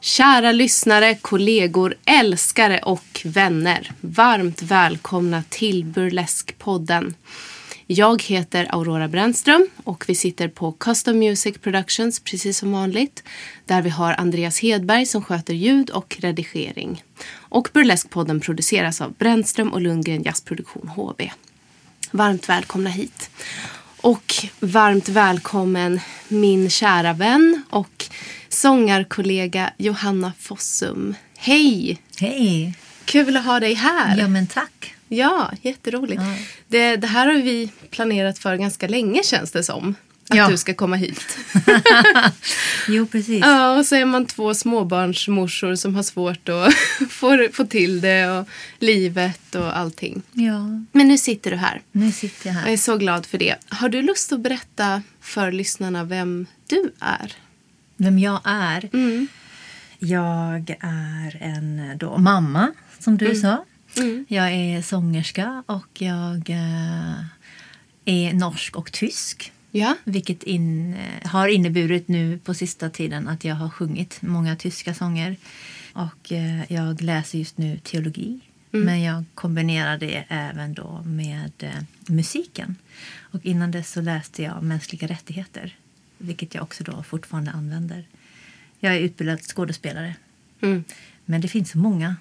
Kära lyssnare, kollegor, älskare och vänner. Varmt välkomna till Burleskpodden. Jag heter Aurora Brännström och vi sitter på Custom Music Productions precis som vanligt. Där vi har Andreas Hedberg som sköter ljud och redigering. Och Burleskpodden produceras av Brännström och Lundgren Jazzproduktion HB. Varmt välkomna hit. Och varmt välkommen min kära vän och sångarkollega Johanna Fossum. Hej! Hej! Kul att ha dig här. Ja, men tack. Ja, jätteroligt. Ja. Det, det här har vi planerat för ganska länge känns det som. Att Ja. du ska komma hit. Jo, precis. Ja, och så är man två småbarnsmorsor som har svårt att få, få till det och livet och allting. Ja, Men nu sitter du här. nu sitter jag Jag är här. så glad för det. Har du lust att berätta för lyssnarna vem du är? Vem jag är? Mm. Jag är en då, mamma, som du sa. Mm. Jag är sångerska och jag eh, är norsk och tysk. Ja. Vilket in, eh, har inneburit nu på sista tiden att jag har sjungit många tyska sånger. Och eh, jag läser just nu teologi. Men jag kombinerar det även då med eh, musiken. Och innan dess så läste jag mänskliga rättigheter. Vilket jag också då fortfarande använder. Jag är utbildad skådespelare. Mm. Men det finns så många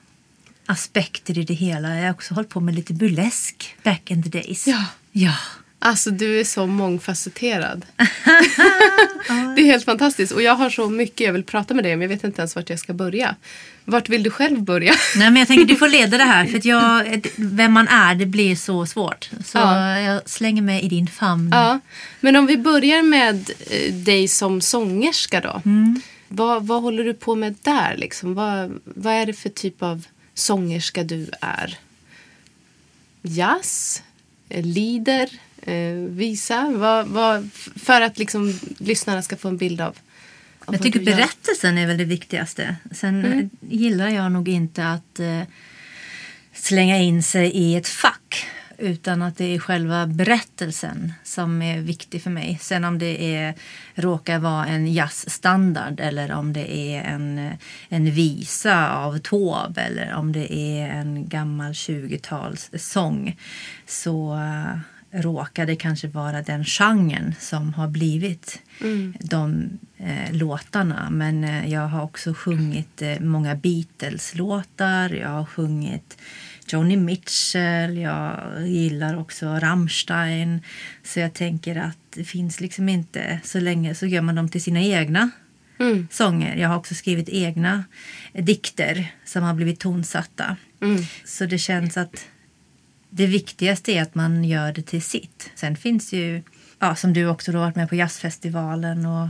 aspekter i det hela. Jag har också hållit på med lite burlesk back in the days. Ja. Ja. Alltså du är så mångfacetterad. det är helt fantastiskt. Och jag har så mycket jag vill prata med dig om. Jag vet inte ens vart jag ska börja. Vart vill du själv börja? Nej, men jag tänker du får leda det här. För att jag, vem man är, det blir så svårt. Så Ja. jag slänger mig i din famn. Ja. Men om vi börjar med eh, dig som sångerska då. Vad, vad håller du på med där? Liksom? Vad, vad är det för typ av sångerska du är? Jazz? Lieder? Eh, visa? Vad, vad, för att liksom lyssnarna ska få en bild av, Jag tycker berättelsen är väl det viktigaste. Sen eh, gillar jag nog inte att eh, slänga in sig i ett fack. Utan att det är själva berättelsen som är viktig för mig. Sen om det är, råkar vara en jazzstandard eller om det är en, en visa av Taube eller om det är en gammal 20-talssång så råkar det kanske vara den genren som har blivit de eh, låtarna. Men eh, jag har också sjungit eh, många Beatles-låtar. Jag har sjungit Joni Mitchell. Jag gillar också Rammstein. Så jag tänker att det finns liksom inte... Så länge så gör man dem till sina egna Mm. sånger. Jag har också skrivit egna dikter som har blivit tonsatta. Mm. Så det känns att det viktigaste är att man gör det till sitt. Sen finns ju, ja, som du också då har varit med på jazzfestivalen och,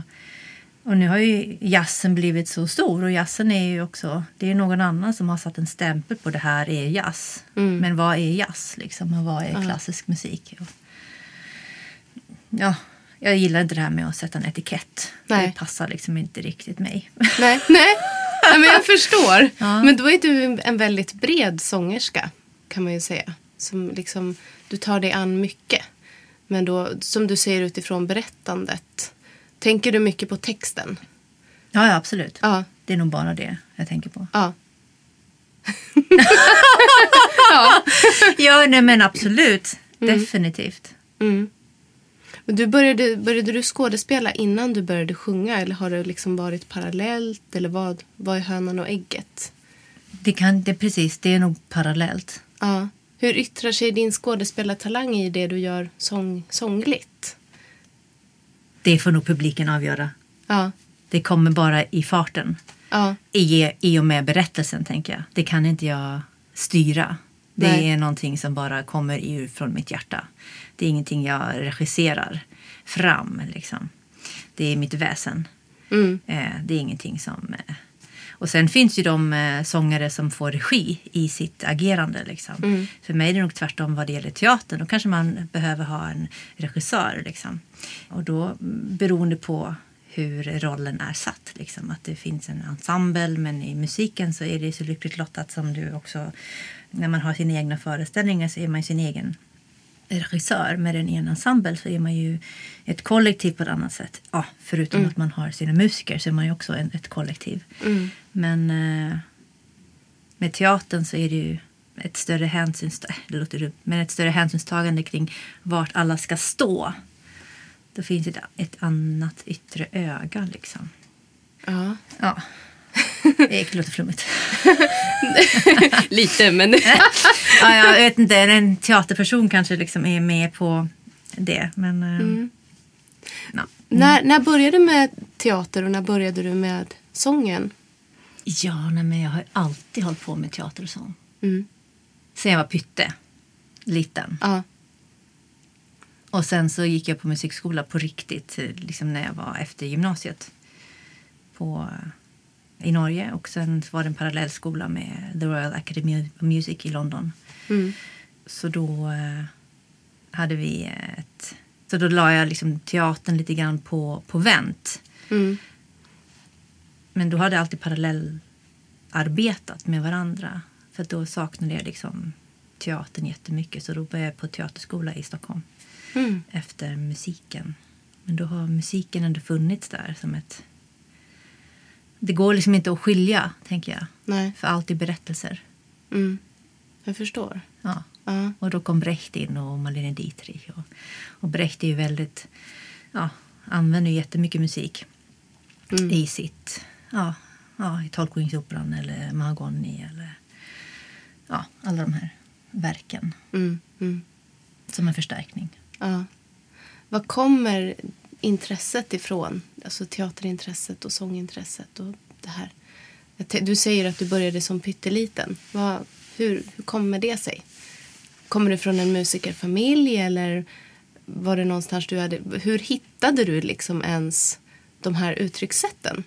och nu har ju jazzen blivit så stor och jazzen är ju också, det är någon annan som har satt en stämpel på det här är jazz. Mm. Men vad är jazz liksom och vad är klassisk musik? Och, ja, jag gillar inte det här med att sätta en etikett. Nej. Det passar liksom inte riktigt mig. Nej, nej. nej men jag förstår. Ja. Men då är du en väldigt bred sångerska kan man ju säga. Som liksom, du tar dig an mycket. Men då, som du säger utifrån berättandet. Tänker du mycket på texten? Ja, ja absolut. Ja. Det är nog bara det jag tänker på. Ja. Ja, nej, men absolut. Definitivt. Mm. Du började, började du skådespela innan du började sjunga? Eller har det liksom varit parallellt? Eller vad, vad är hönan och ägget? Det, kan, det, precis, det är nog parallellt. Ja. Hur yttrar sig din skådespelartalang i det du gör sång, sångligt? Det får nog publiken avgöra. Ja. Det kommer bara i farten. Ja. I, I och med berättelsen, tänker jag. Det kan inte jag styra. Det Nej. är någonting som bara kommer ur från mitt hjärta. Det är ingenting jag regisserar fram. Liksom. Det är mitt väsen. Mm. Eh, det är ingenting som... Och sen finns ju de eh, sångare som får regi i sitt agerande. Liksom. Mm. För mig är det nog tvärtom vad det gäller teatern. Då kanske man behöver ha en regissör. Liksom. Och då mm, beroende på hur rollen är satt. Liksom. Att det finns en ensemble men i musiken så är det så lyckligt lottat som du också... När man har sina egna föreställningar så är man sin egen regissör med en egen ensemble så är man ju ett kollektiv på ett annat sätt. Ja, förutom Mm. att man har sina musiker så är man ju också en, ett kollektiv. Mm. Men eh, med teatern så är det ju ett större hänsynstagande, det låter dumt, men ett större hänsynstagande kring vart alla ska stå. Då finns ett, ett annat yttre öga liksom. Ja. Ja. Det låter flummigt. Lite, men... ja, jag vet inte, en teaterperson kanske liksom är med på det. Men, eh, Mm. ja. när, när började du med teater och när började du med sången? ja, nej, men jag har alltid hållit på med teater och sång. Mm. Sen jag var pytte, liten. Ja. Och sen så gick jag på musikskola på riktigt eh, liksom när jag var efter gymnasiet på, eh, i Norge. Och sen var det en parallellskola med The Royal Academy of Music i London. Mm. Så då eh, hade vi ett... Så då la jag liksom teatern lite grann på, på vänt. Mm. Men då hade jag alltid parallellarbetat med varandra. För då saknade jag liksom teatern jättemycket. Så då började jag på teaterskola i Stockholm Mm. efter musiken. Men då har musiken ändå funnits där som ett... Det går liksom inte att skilja, tänker jag. Nej. För allt är berättelser. Mm. Jag förstår. Ja. Ja. Och då kom Brecht in och Marlene Dietrich. Och, och Brecht är ju väldigt... Ja, använder ju jättemycket musik Mm. i sitt... Ja, ja, i Tolkningsoperan eller Mahagoni eller... Ja, alla de här verken Mm. Mm. som en förstärkning. Ja. Var kommer intresset ifrån? Alltså teaterintresset och sångintresset och det här. Du säger att du började som pytteliten. Vad, hur, hur kommer det sig? Kommer du från en musikerfamilj eller var det någonstans du hade... Hur hittade du liksom ens de här uttryckssätten?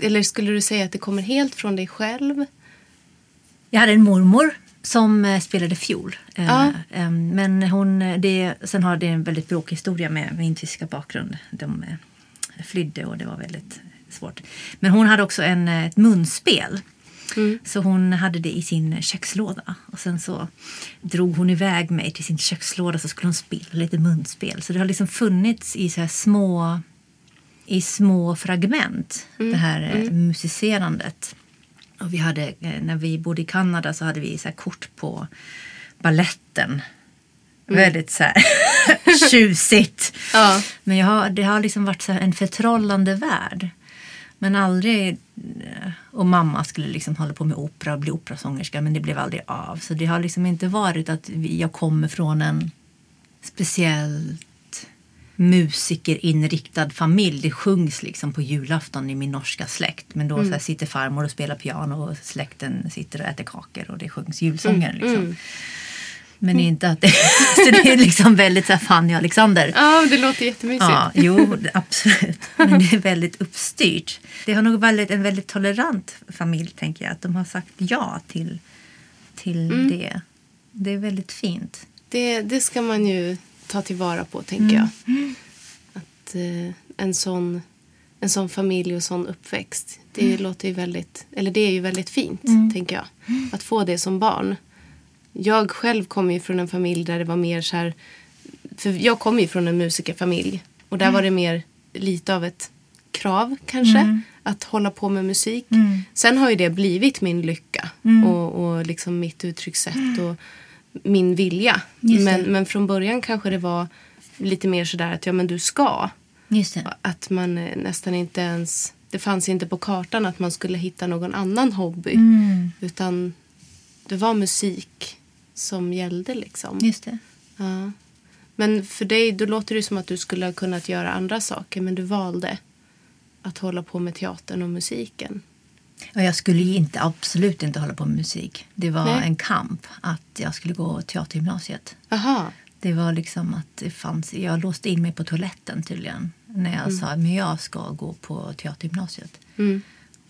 Eller skulle du säga att det kommer helt från dig själv? Jag hade en mormor som eh, spelade fiol. Eh, Ja. eh, men hon, det, sen har det en väldigt bråkig historia med min tyska bakgrund. De flydde och det var väldigt svårt. Men hon hade också en, ett munspel. Mm. Så hon hade det i sin kökslåda. Och sen så drog hon iväg mig till sin kökslåda så skulle hon spela lite munspel. Så det har liksom funnits i så små, i små fragment, det här eh, musicerandet. Och vi hade, eh, när vi bodde i Kanada så hade vi så kort på balletten. Väldigt så här tjusigt. Ja. Men jag har, det har liksom varit så en förtrollande värld. Men aldrig... eh, Och mamma skulle liksom hålla på med opera och bli operasångerska men det blev aldrig av. Så det har liksom inte varit att jag kommer från en speciellt musikerinriktad familj. Det sjungs liksom på julafton i min norska släkt. Men då så här sitter farmor och spelar piano och släkten sitter och äter kakor och det sjungs julsånger. Liksom. Mm. Men inte att det, så det är liksom väldigt så här Fanny och Alexander. ja, det låter jättemysigt. Ja, jo, det- absolut. Men det är väldigt uppstyrt. Det har nog varit en väldigt tolerant familj, tänker jag. Att de har sagt ja till, till det. Det är väldigt fint. Det, det ska man ju ta tillvara på, tänker jag. Att eh, en, sån, en sån familj och sån uppväxt, det låter ju väldigt, eller det är ju väldigt fint, tänker jag. Att få det som barn. Jag själv kommer ju från en familj där det var mer så här, för jag kommer ju från en musikerfamilj. Och där var det mer lite av ett krav kanske, att hålla på med musik. Sen har ju det blivit min lycka och, och liksom mitt uttryckssätt och min vilja. Men, men från början kanske det var lite mer sådär att ja men du ska. Att man eh, nästan inte ens, det fanns inte på kartan att man skulle hitta någon annan hobby. Mm, Utan det var musik som gällde liksom. just det. Ja. Men för dig, då låter det som att du skulle ha kunnat göra andra saker. Men du valde att hålla på med teatern och musiken. Och jag skulle inte, absolut inte hålla på med musik. Det var Nej. en kamp att jag skulle gå teatergymnasiet. Aha. Det var liksom att det fanns, jag låste in mig på toaletten tydligen. När jag sa men jag ska gå på teatergymnasiet. Mm.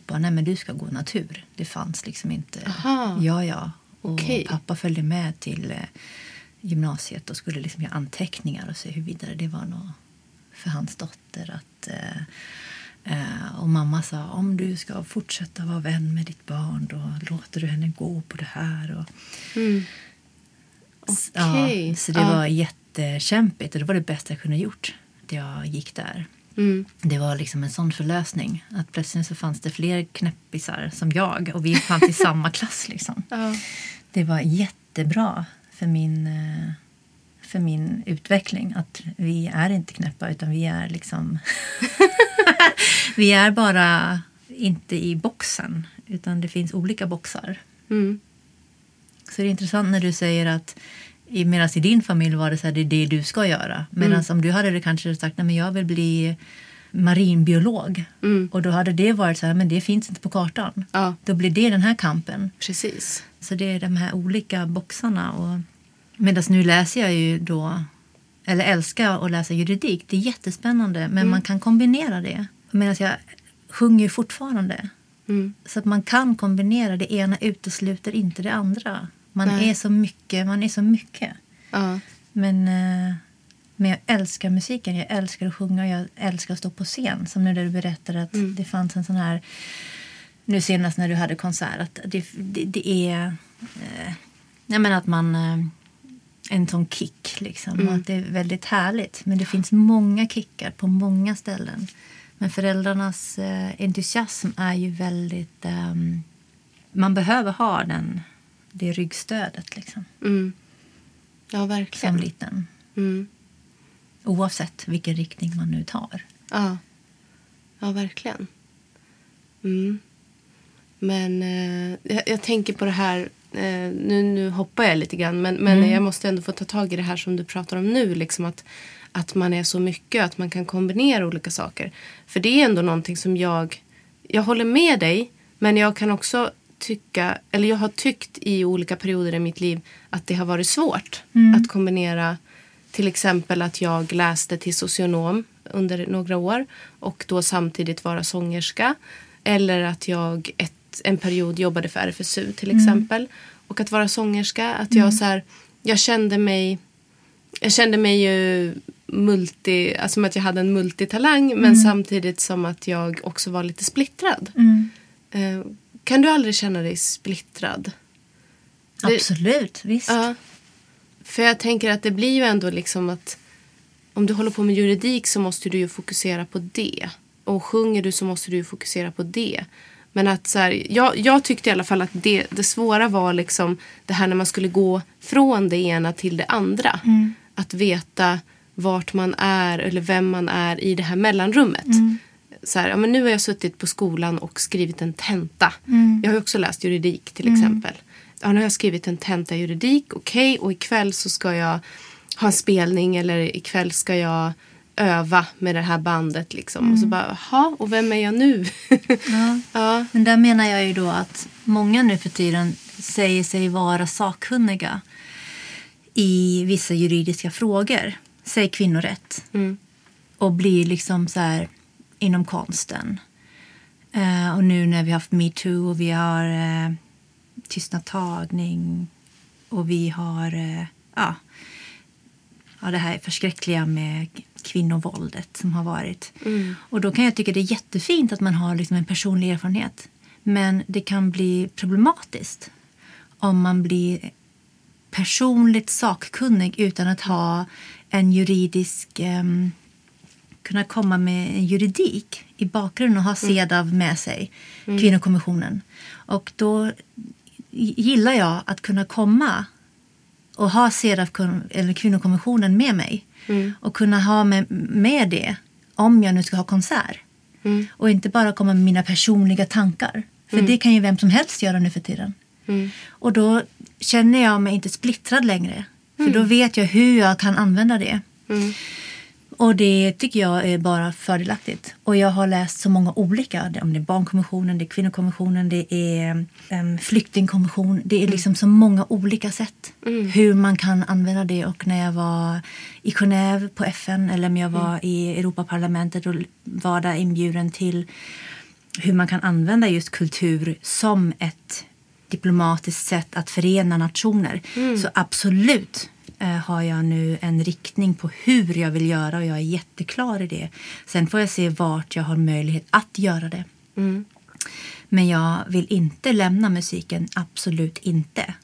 Bara, nej men du ska gå natur. Det fanns liksom inte. Aha. Ja, ja. Och Okej. pappa följde med till eh, gymnasiet och skulle liksom göra anteckningar och se hur vidare det var nog för hans dotter. att eh, Och mamma sa om du ska fortsätta vara vän med ditt barn då låter du henne gå på det här. Och, Mm. Okej. Ja, så det Ja. var jättekämpigt och det var det bästa jag kunde gjort. att Jag gick där. Mm. Det var liksom en sån förlösning. Att plötsligt så fanns det fler knäppisar som jag och vi fanns i samma klass. Liksom. Ja. Det var jättebra för min, eh, för min utveckling. Att vi är inte knäppa utan vi är liksom... vi är bara inte i boxen utan det finns olika boxar. Mm. Så det är intressant när du säger att medan i din familj var det så här, det är det du ska göra. Medan om du hade det kanske sagt, nej men jag vill bli marinbiolog. Mm. Och då hade det varit så här, men det finns inte på kartan. ja, Då blir det den här kampen. precis. Så det är de här olika boxarna. Och medan nu läser jag ju då, eller älskar att läsa juridik. Det är jättespännande, men man kan kombinera det. Medan jag sjunger ju fortfarande. Mm. Så att man kan kombinera. Det ena utesluter inte det andra. Man Nej. är så mycket. Man är så mycket. Ja. Men, eh, men jag älskar musiken. Jag älskar att sjunga. Jag älskar att stå på scen. Som nu där du berättade att Mm. det fanns en sån här... Nu senast när du hade konsert. Att det, det, det är... Eh, jag menar att man... Eh, en sån kick liksom. Mm. Och att det är väldigt härligt. Men det finns många kickar på många ställen. Men föräldrarnas eh, entusiasm är ju väldigt... ehm, man behöver ha den, det ryggstödet liksom. Mm. Ja, verkligen. Som liten. Mm. Oavsett vilken riktning man nu tar. Ja. ja, verkligen. Mm. Men eh, jag, jag tänker på det här, eh, nu, nu hoppar jag lite grann, men, men jag måste ändå få ta tag i det här som du pratar om nu. Liksom att, att man är så mycket, att man kan kombinera olika saker. För det är ändå någonting som jag, jag håller med dig, men jag kan också tycka, eller jag har tyckt i olika perioder i mitt liv att det har varit svårt att kombinera till exempel att jag läste till socionom under några år och då samtidigt vara sångerska. Eller att jag ett, en period jobbade för RFSU till exempel. Och att vara sångerska, att jag så här, jag kände mig jag kände mig ju multi, alltså som att jag hade en multitalang men samtidigt som att jag också var lite splittrad. Eh, kan du aldrig känna dig splittrad? Det- Absolut, visst. Ja. För jag tänker att det blir ju ändå liksom att om du håller på med juridik så måste du ju fokusera på det. Och sjunger du så måste du ju fokusera på det. Men att så här, jag, jag tyckte i alla fall att det, det svåra var liksom det här när man skulle gå från det ena till det andra. Att veta vart man är eller vem man är i det här mellanrummet. Så här, ja, men nu har jag suttit på skolan och skrivit en tenta. Jag har också läst juridik till exempel. Ja, nu har jag skrivit en tenta i juridik, okej, och ikväll så ska jag ha en spelning eller ikväll ska jag öva med det här bandet liksom. Och så bara, jaha, och vem är jag nu? Ja. ja. Men där menar jag ju då att många nu för tiden säger sig vara sakkunniga i vissa juridiska frågor. Säg kvinnorätt. Mm. Och blir liksom så här inom konsten. Eh, och nu när vi har haft metoo och vi har eh, tystnadtagning och vi har eh, ja, ja, det här förskräckliga med kvinnovåldet som har varit. Och då kan jag tycka det är jättefint att man har liksom en personlig erfarenhet. Men det kan bli problematiskt om man blir personligt sakkunnig utan att ha en juridisk... ehm, kunna komma med juridik i bakgrunden och ha CEDAW med sig, kvinnokommissionen. Och då gillar jag att kunna komma och ha CEDAW eller kvinnokommissionen med mig och kunna ha med, med det om jag nu ska ha konsert. Mm. Och inte bara komma med mina personliga tankar. För det kan ju vem som helst göra nu för tiden. Mm. Och då känner jag mig inte splittrad längre. För då vet jag hur jag kan använda det. Mm. Och det tycker jag är bara fördelaktigt. Och jag har läst så många olika. Om det är barnkonventionen, det är kvinnokonventionen, det är um, flyktingkonvention. Det är liksom så många olika sätt hur man kan använda det. Och när jag var i Genève på FN eller om jag var i Europaparlamentet och var där inbjuden till hur man kan använda just kultur som ett diplomatiskt sätt att förena nationer. Så absolut har jag nu en riktning på hur jag vill göra och jag är jätteklar i det. Sen får jag se vart jag har möjlighet att göra det. Mm. Men jag vill inte lämna musiken, absolut inte.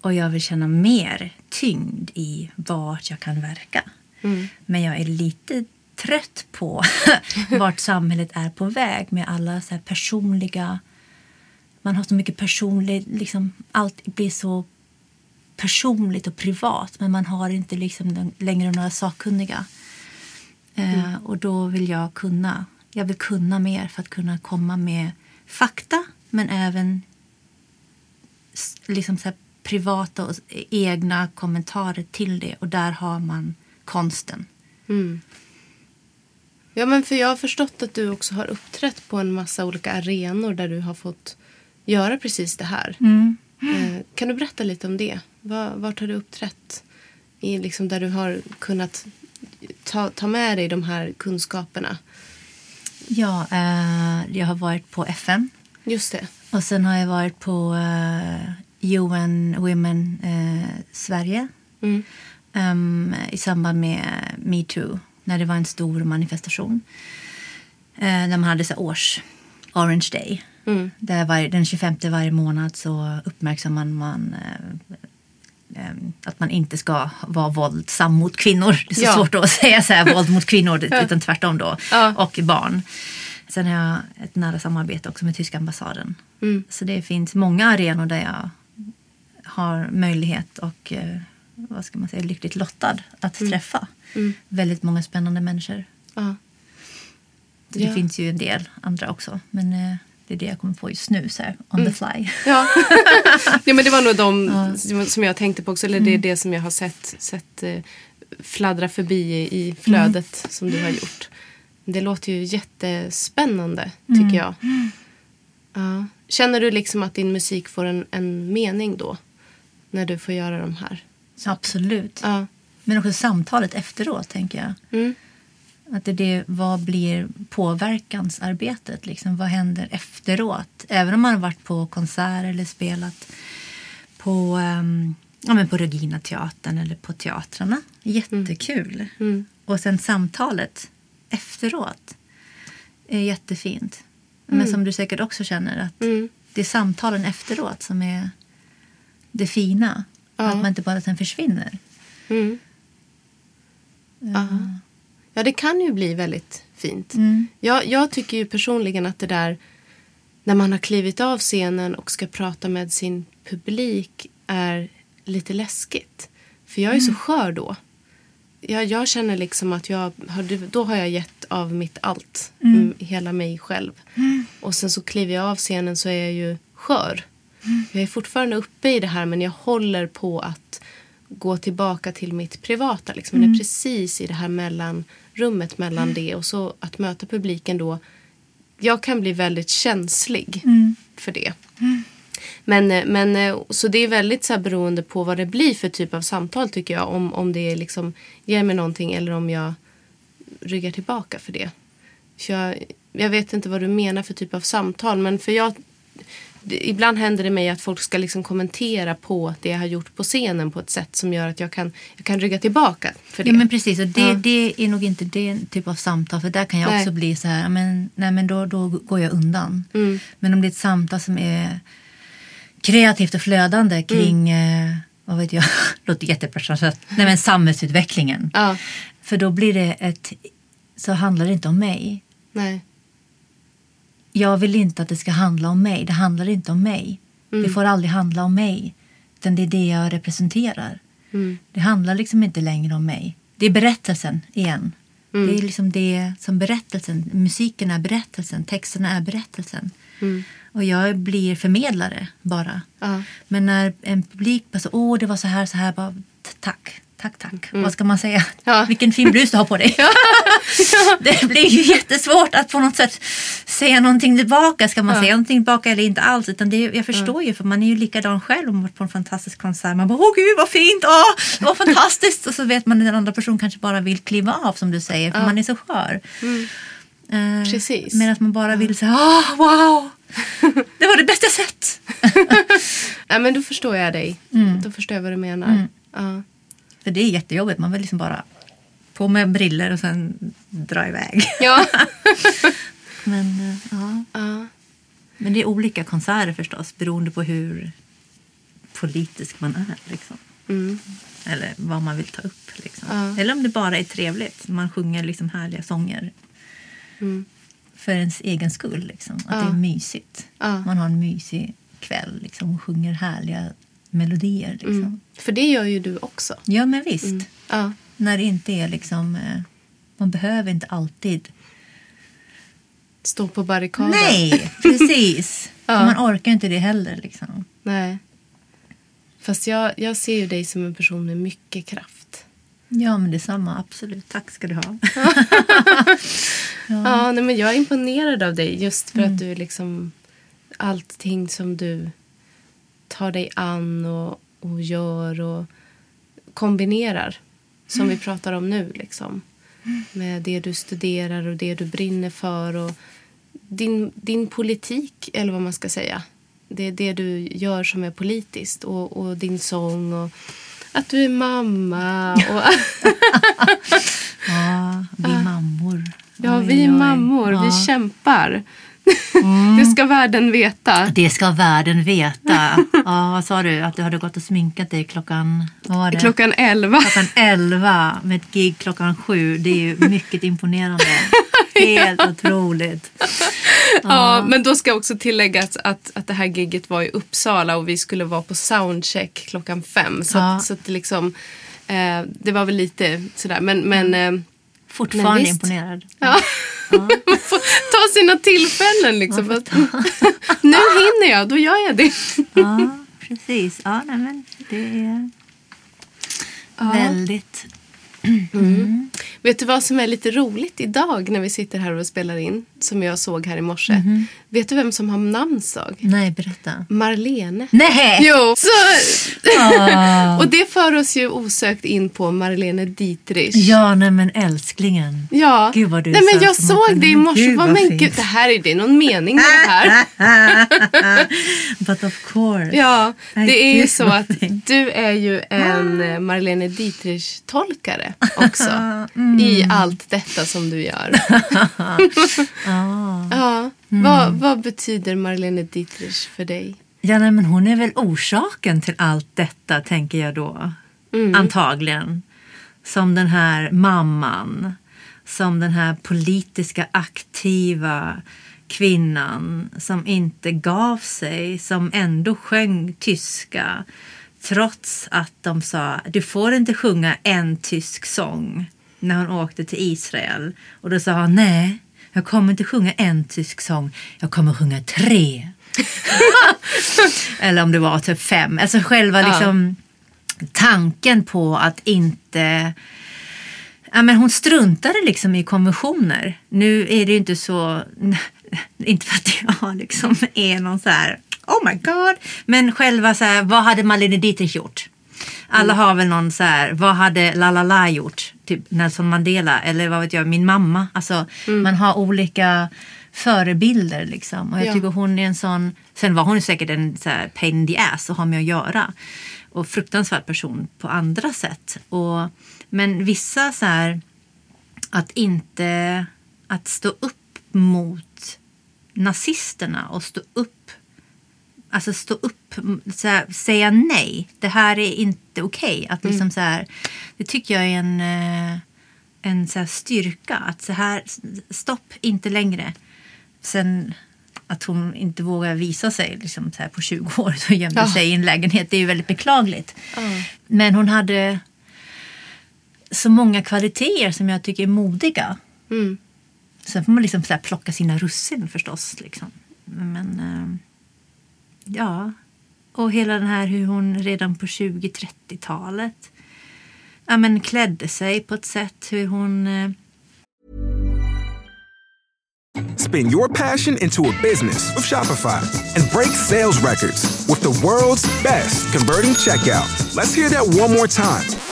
Och jag vill känna mer tyngd i vart jag kan verka. Mm. Men jag är lite trött på vart samhället är på väg med alla så här personliga... Man har så mycket personligt... Liksom, allt blir så personligt och privat men man har inte liksom längre några sakkunniga. Eh, och då vill jag kunna. Jag vill kunna mer för att kunna komma med fakta men även liksom så privata och egna kommentarer till det. Och där har man konsten. Mm. Ja, men för jag har förstått att du också har uppträtt på en massa olika arenor där du har fått göra precis det här. Eh, Kan du berätta lite om det? Va- Vart har du uppträtt? I liksom där du har kunnat ta, ta med dig de här kunskaperna. Ja, eh, jag har varit på FN. Just det. Och sen har jag varit på eh, UN Women eh, Sverige Mm. ehm, i samband med metoo, när det var en stor manifestation. Eh, när man hade så års Orange Day. Mm. Där varje, den 25 varje månad så uppmärksammar man eh, eh, att man inte ska vara våldsam mot kvinnor. Det är så Ja. svårt att säga så här, våld mot kvinnor, utan tvärtom då. Ja. Och barn. Sen har jag ett nära samarbete också med tyska ambassaden. Mm. Så det finns många arenor där jag har möjlighet och eh, vad ska man säga, lyckligt lottad att träffa Mm. väldigt många spännande människor. Ja. Det finns ju en del andra också. Men eh, det är det jag kommer på just nu, så här, on the fly. Ja. ja, men det var nog de Ja. som jag tänkte på också. Eller det är det som jag har sett, sett eh, fladdra förbi i, flödet som du har gjort. Det låter ju jättespännande, tycker jag. Ja. Känner du liksom att din musik får en, en mening då? När du får göra de här? Absolut. Ja. Men också samtalet efteråt, tänker jag. Mm. Att det det, vad blir påverkansarbetet? Liksom, vad händer efteråt? Även om man har varit på konsert eller spelat på, um, ja, men på Regina teatern eller på teatrarna. Jättekul. Mm. Och sen samtalet efteråt är jättefint. Men som du säkert också känner att Mm. det är samtalen efteråt som är det fina. Ja. Att man inte bara sen försvinner. Mm. Ja. det kan ju bli väldigt fint. Mm. Jag, jag tycker ju personligen att det där när man har klivit av scenen och ska prata med sin publik är lite läskigt. För jag är så skör då. Jag, jag känner liksom att jag har, då har jag gett av mitt allt. Mm, hela mig själv. Och sen så kliver jag av scenen så är jag ju skör. Jag är fortfarande uppe i det här men jag håller på att gå tillbaka till mitt privata. Liksom. Det är precis i det här mellanrummet mellan det och så att möta publiken då. Jag kan bli väldigt känslig för det. Men, eh, men eh, så det är väldigt så här beroende på vad det blir för typ av samtal tycker jag. Om, om det liksom ger mig någonting eller om jag ryggar tillbaka för det. För jag, jag vet inte vad du menar för typ av samtal. Men för jag, ibland händer det mig att folk ska liksom kommentera på det jag har gjort på scenen på ett sätt som gör att jag kan, jag kan rygga tillbaka för det. Ja, men precis. Och det, Ja. det är nog inte den typ av samtal. För där kan jag Nej. också bli så här, men, nej, men då, då går jag undan. Mm. Men om det är ett samtal som är kreativt och flödande kring, eh, vad vet jag, låter jättepersonligt, nej men samhällsutvecklingen. Ja, För då blir det ett, så handlar det inte om mig. nej. Jag vill inte att det ska handla om mig. Det handlar inte om mig. Mm. Det får aldrig handla om mig. Utan det är det jag representerar. Mm. Det handlar liksom inte längre om mig. Det är berättelsen igen. Mm. Det är liksom det som berättelsen. Musiken är berättelsen. Texterna är berättelsen. Mm. Och jag blir förmedlare bara. Ja. Men när en publik bara så, åh det var så här, så här, bara, t- tack, tack, tack. Vad ska man säga? Mm. Ja. Vilken fin blus du har på dig. det blir ju jättesvårt att på något sätt säga någonting tillbaka. Ska man säga någonting tillbaka eller inte alls? Utan det, jag förstår ju, för man är ju likadan själv om man varit på en fantastisk konsert. Man bara, åh gud vad fint, åh, det var fantastiskt. Och så vet man att den andra personen kanske bara vill kliva av som du säger, för man är så skör. Eh, Precis. Medan man bara vill säga, åh wow, det var det bästa jag sett. ja, men då förstår jag dig. Mm. Då förstår jag vad du menar. Ja. För det är jättejobbigt. Man vill liksom bara på med briller och sen dra iväg. Ja. Men, eh, ja. ja. Men det är olika konserter förstås beroende på hur politisk man är. Liksom. Mm. Eller vad man vill ta upp. Liksom. Ja. Eller om det bara är trevligt. Man sjunger liksom härliga sånger Mm. för ens egen skull. Liksom. Att Ja. det är mysigt. Man har en mysig kväll liksom, och sjunger härliga melodier. Liksom. Mm. För det gör ju du också. Ja, men visst. Mm. Ja. När det inte är liksom... Eh, man behöver inte alltid... Stå på barrikaden. Nej, precis. Ja. Man orkar inte det heller. Liksom. Nej. Fast jag, jag ser ju dig som en person med mycket kraft. Ja, men detsamma. Absolut. Tack ska du ha. Ja, nej, men jag är imponerad av dig just för Mm. att du liksom allting som du tar dig an och, och gör och kombinerar. Som Mm. vi pratar om nu. Liksom. Med det du studerar och det du brinner för. Och din, din politik, eller vad man ska säga. Det är det du gör som är politiskt. Och, och din sång och att du är mamma. Och, Ja, vi mammor. Ja, vi är mammor. Mm. Vi kämpar. Det ska världen veta. Det ska världen veta. Ja, vad sa du? Att du hade gått och sminkat dig klockan... Vad var det? Klockan elva. klockan 11 med ett gig klockan 7. Det är ju mycket imponerande. Helt otroligt. Ja, men då ska också tilläggas att, att det här gigget var i Uppsala och vi skulle vara på soundcheck klockan fem. Så, Ja. att, så att det liksom... Eh, det var väl lite sådär. Men, men eh, Fortfarande imponerad. ja. man får ta sina tillfällen liksom. Nu hinner jag, då gör jag det. Ja, precis. Ja, nej, men det är väldigt... Vet du vad som är lite roligt idag när vi sitter här och spelar in? Som jag såg här i morse. Vet du vem som har namnsdag? Nej, berätta. Marlene. Nej! Jo, så, Ah. och det för oss ju osökt in på Marlene Dietrich. Ja, nej men älsklingen. Ja. Gud, vad du Nej, men jag såg det i morse. gud, Vad, men fint. gud, det här är det någon mening med det här. But of course. Ja, det är ju så att fint. du är ju en eh, Marlene Dietrich-tolkare också. Mm. I allt detta som du gör. Ja. Ja. Mm. Vad, vad betyder Marlene Dietrich för dig? Ja, nej, men hon är väl orsaken till allt detta, tänker jag då. Mm. Antagligen. Som den här mamman. Som den här politiska aktiva kvinnan som inte gav sig, som ändå sjöng tyska trots att de sa du får inte sjunga en tysk sång när hon åkte till Israel. Och då sa hon nej, jag kommer inte sjunga en tysk sång, jag kommer sjunga tre. Eller om det var typ fem. Alltså själva Ja. liksom tanken på att inte... Ja, men hon struntade liksom i konventioner. Nu är det ju inte så... Inte för att jag liksom är någon så här... Oh my god! Men själva så här, vad hade Marlene Dietrich gjort? Alla har väl någon så här, vad hade La La La gjort? Typ Nelson Mandela eller vad vet jag, min mamma. Alltså man har olika förebilder liksom. Och jag Ja. tycker hon är en sån, sen var hon säkert en så här pain in the ass att ha med att göra. Och fruktansvärd person på andra sätt. Och, men vissa så här, att inte, att stå upp mot nazisterna och stå upp Alltså stå upp, så här, säga nej. Det här är inte okej. Att liksom så här, det tycker jag är en, eh, en så styrka. Att så här, stopp, inte längre. Sen att hon inte vågar visa sig liksom så här, på 20 år och gömde Ja. sig i en lägenhet. Det är ju väldigt beklagligt. Ja. Men hon hade så många kvaliteter som jag tycker är modiga. Mm. Sen får man liksom så plocka sina russin förstås. Liksom. Men eh, ja, och hela den här hur hon redan på 20-30-talet ja, men klädde sig på ett sätt hur hon... Eh, Spin your passion into a business with Shopify and break sales records with the world's best converting checkout. Let's hear that one more time.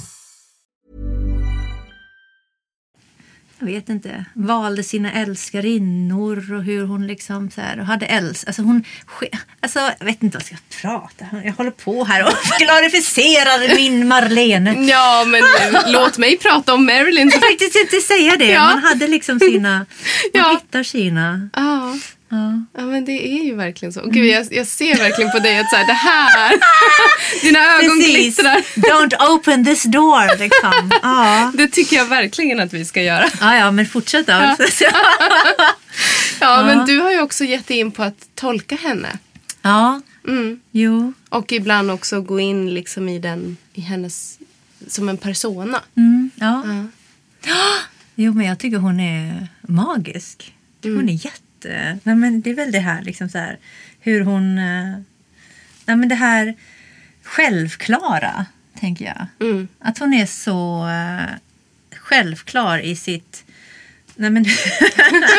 Jag vet inte, valde sina älskarinnor och hur hon liksom så här, hade älsk... Alltså hon, alltså jag vet inte vad jag ska prata. Jag håller på här och glorificerar min Marlene. Ja, men låt mig prata om Marilyn. Jag faktiskt inte säga det. Ja. Man hade liksom sina, man Ja. hittar sina. Ja. Ja. Ja men det är ju verkligen så. Gud, jag, jag ser verkligen på dig att så här, det här, dina ögon Precis. glittrar. Don't open this door. Liksom. Ja. Det tycker jag verkligen att vi ska göra. Ja, ja, men fortsätt då. Ja. Ja. Men du har ju också gett dig in på att tolka henne. ja, Mm. jo. Och ibland också gå in liksom i den, i hennes, som en persona. Mm, ja. Ja. Jo, men jag tycker hon är magisk. Hon Mm. är jätte... Nej, men det är väl det här, liksom så här hur hon... eh, Nej, men det här självklara, tänker jag. Mm. Att hon är så eh, självklar i sitt... Nej, men...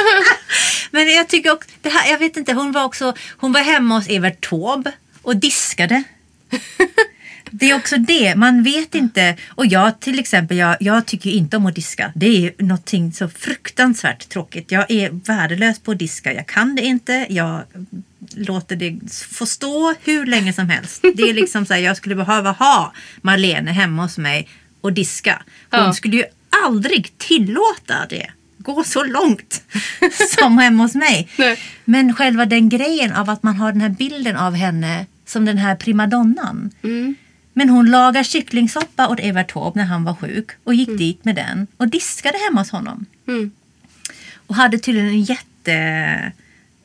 men jag tycker också... Det här, jag vet inte, hon var också... Hon var hemma hos Evert Taube och diskade. Det är också det, man vet inte. Och jag till exempel, jag, jag tycker inte om att diska. Det är någonting så fruktansvärt tråkigt. Jag är värdelös på att diska. Jag kan det inte. Jag låter det få stå hur länge som helst. Det är liksom så här, jag skulle behöva ha Marlene hemma hos mig och diska. Hon Ja. skulle ju aldrig tillåta det. Gå så långt som hemma hos mig. Nej. Men själva den grejen av att man har den här bilden av henne som den här primadonnan. Mm. Men hon lagar kycklingsoppa åt Evert Taube när han var sjuk och gick dit med den och diskade hemma hos honom. Mm. Och hade tydligen en jätte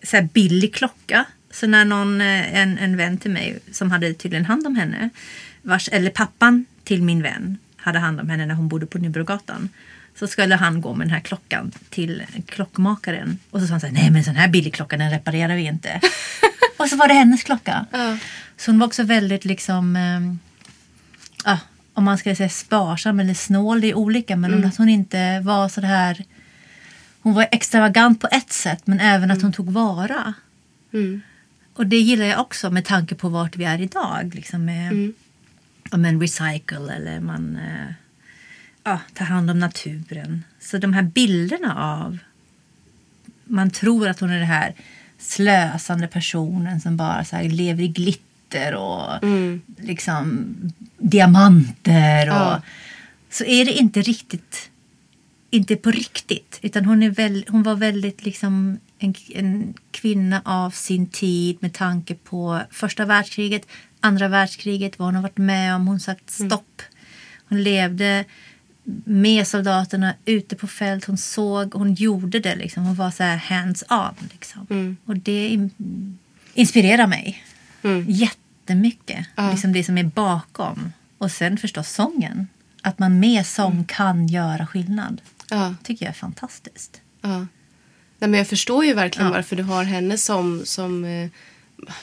så här, billig klocka. Så när någon, eh, en, en vän till mig som hade tydligen hand om henne, vars, eller pappan till min vän hade hand om henne när hon bodde på Nybrogatan. Så skulle han gå med den här klockan till klockmakaren. Och så sa han så här, nej men sån här billig klocka den reparerar vi inte. och så var det hennes klocka. Ja. Så hon var också väldigt liksom, ehm, ah, om man ska säga sparsam eller snål, det är olika, men att hon inte var så här, hon var extravagant på ett sätt, men även att hon tog vara. Mm. Och det gillar jag också med tanke på vart vi är idag. Liksom med, Mm. ja, men recycle eller man eh, ja, tar hand om naturen. Så de här bilderna av... Man tror att hon är den här slösande personen som bara så lever i glitter och Mm. liksom diamanter. Och, Ja. Så är det inte riktigt inte på riktigt. Utan hon, är väl, hon var väldigt liksom en, en kvinna av sin tid med tanke på första världskriget, andra världskriget, vad hon har varit med om. Hon sagt stopp. Hon levde med soldaterna ute på fält. Hon såg, hon gjorde det. Liksom. Hon var så här hands on. Liksom. Mm. Och det in, inspirerar mig Mm. jättemycket. Ja. Liksom det som är bakom. Och sen förstås sången. Att man med sång Mm. kan göra skillnad. Ja. tycker jag är fantastiskt. Ja. Nej, men jag förstår ju verkligen Ja. varför du har henne som, som eh, jag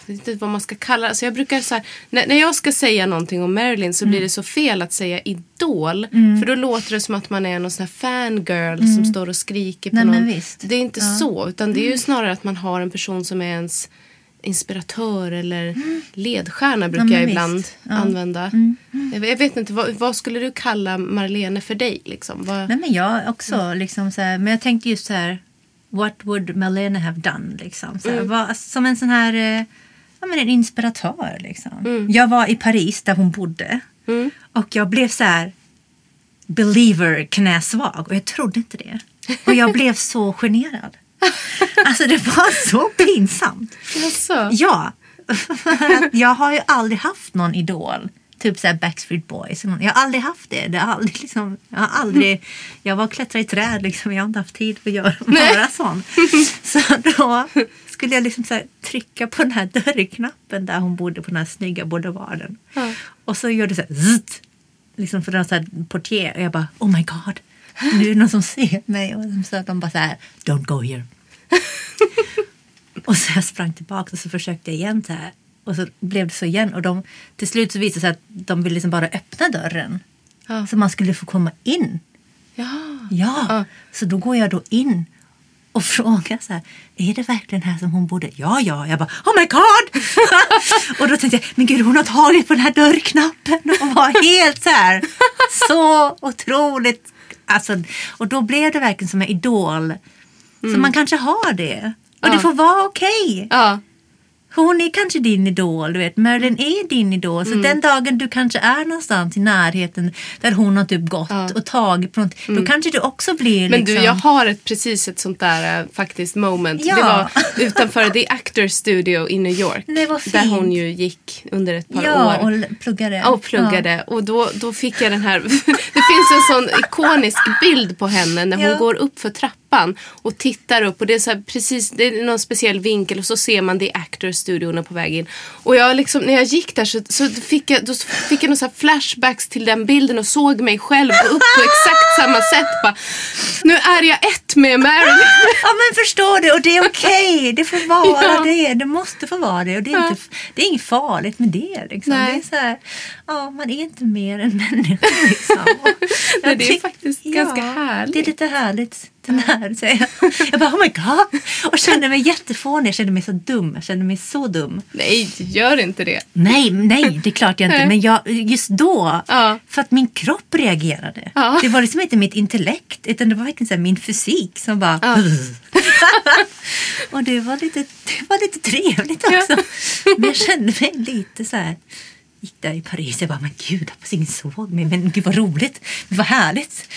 vet inte vad man ska kalla alltså jag brukar så här, när, när jag ska säga någonting om Marilyn så blir Mm. det så fel att säga idol. För då låter det som att man är någon sån här fangirl som står och skriker på Mm. Nej, någon. Det är inte Ja. Mm. så. Utan det är ju snarare att man har en person som är ens inspiratör eller ledstjärna brukar Mm. men jag ibland Ja. Mm. använda. Jag, vet inte, vad, vad skulle du kalla Marlene för dig? Liksom? Vad, Nej, men jag också, liksom så här, men jag tänkte just så här, what would Malena have done? Liksom, så här, Mm. vad, som en sån här, eh, ja, men en inspiratör. Liksom. Mm. Jag var i Paris där hon bodde Mm. och jag blev så här believer knäsvag och jag trodde inte det. Och jag blev så generad. Alltså det var så pinsamt. Jaså? Ja, för jag har ju aldrig haft någon idol. Typ så här Backstreet Boys. Jag har aldrig haft det. det har aldrig, liksom, jag har aldrig... Jag var och klättrade i träd. Liksom. Jag har inte haft tid att göra, vara sån. Så då skulle jag liksom så trycka på den här dörrknappen där hon bodde på den här snygga boulevarden. Ja. Och så gör det så här liksom för den här portier. Och jag bara oh my god. Nu är det någon som ser mig. Och så att de bara så här don't go here. Och så jag sprang tillbaka och så försökte jag igen så här. Och så blev det så igen. Och de, till slut så visade det sig att de ville liksom bara öppna dörren. Ja. Så man skulle få komma in. Ja. Ja, Ja. så då går jag då in och frågar så här, är det verkligen här som hon bodde? Ja, ja. Jag bara, oh my god! och då tänkte jag, men gud hon har tagit på den här dörrknappen och var helt så här, så otroligt Alltså, och då blev det verkligen som en idol. Så man kanske har det. Och Ja. det får vara okej. Ja, Hon är kanske din idol, du vet. Marilyn är din idol. Så Mm. den dagen du kanske är någonstans i närheten där hon har typ gått Ja. och tagit på något, då kanske du också blir men liksom... du, jag har ett, precis ett sånt där äh, faktiskt moment. Ja. Det var utanför The Actors Studio i New York. Där hon ju gick under ett par Ja, år. och pluggade. Ja, och pluggade. Och då, då fick jag den här... det finns en sån ikonisk bild på henne när hon går upp för trappan och tittar upp. Och det är, så precis, det är någon speciell vinkel och så ser man The Actors studion på väg in. Och jag liksom, när jag gick där så, så fick jag, då fick jag någon så flashbacks till den bilden och såg mig själv gå upp på exakt samma sätt. Bara, nu är jag ett med Marilyn. Ja men förstår du och det är okej. Det får vara Ja. det. Det måste få vara det. Och det är, Ja. inte, det är inget farligt med det. Liksom. Nej. Det är så här, ja, man är inte mer än människa. Liksom. Nej, det är faktiskt ganska härligt. Det är lite härligt. Den här, så jag, jag bara oh my god. Och kände mig jättefånig. Jag kände mig så dum. Jag kände mig så dum. Nej, gör inte det. Nej, nej, det är klart jag inte. Men jag, just då, Ja. för att min kropp reagerade. Ja. Det var liksom inte mitt intellekt, utan det var verkligen så min fysik som bara... Ja. och det var, lite, det var lite trevligt också. Men jag kände mig lite så här... Gick där i Paris jag bara, men gud, hoppas ingen såg mig. Men gud vad roligt, vad härligt.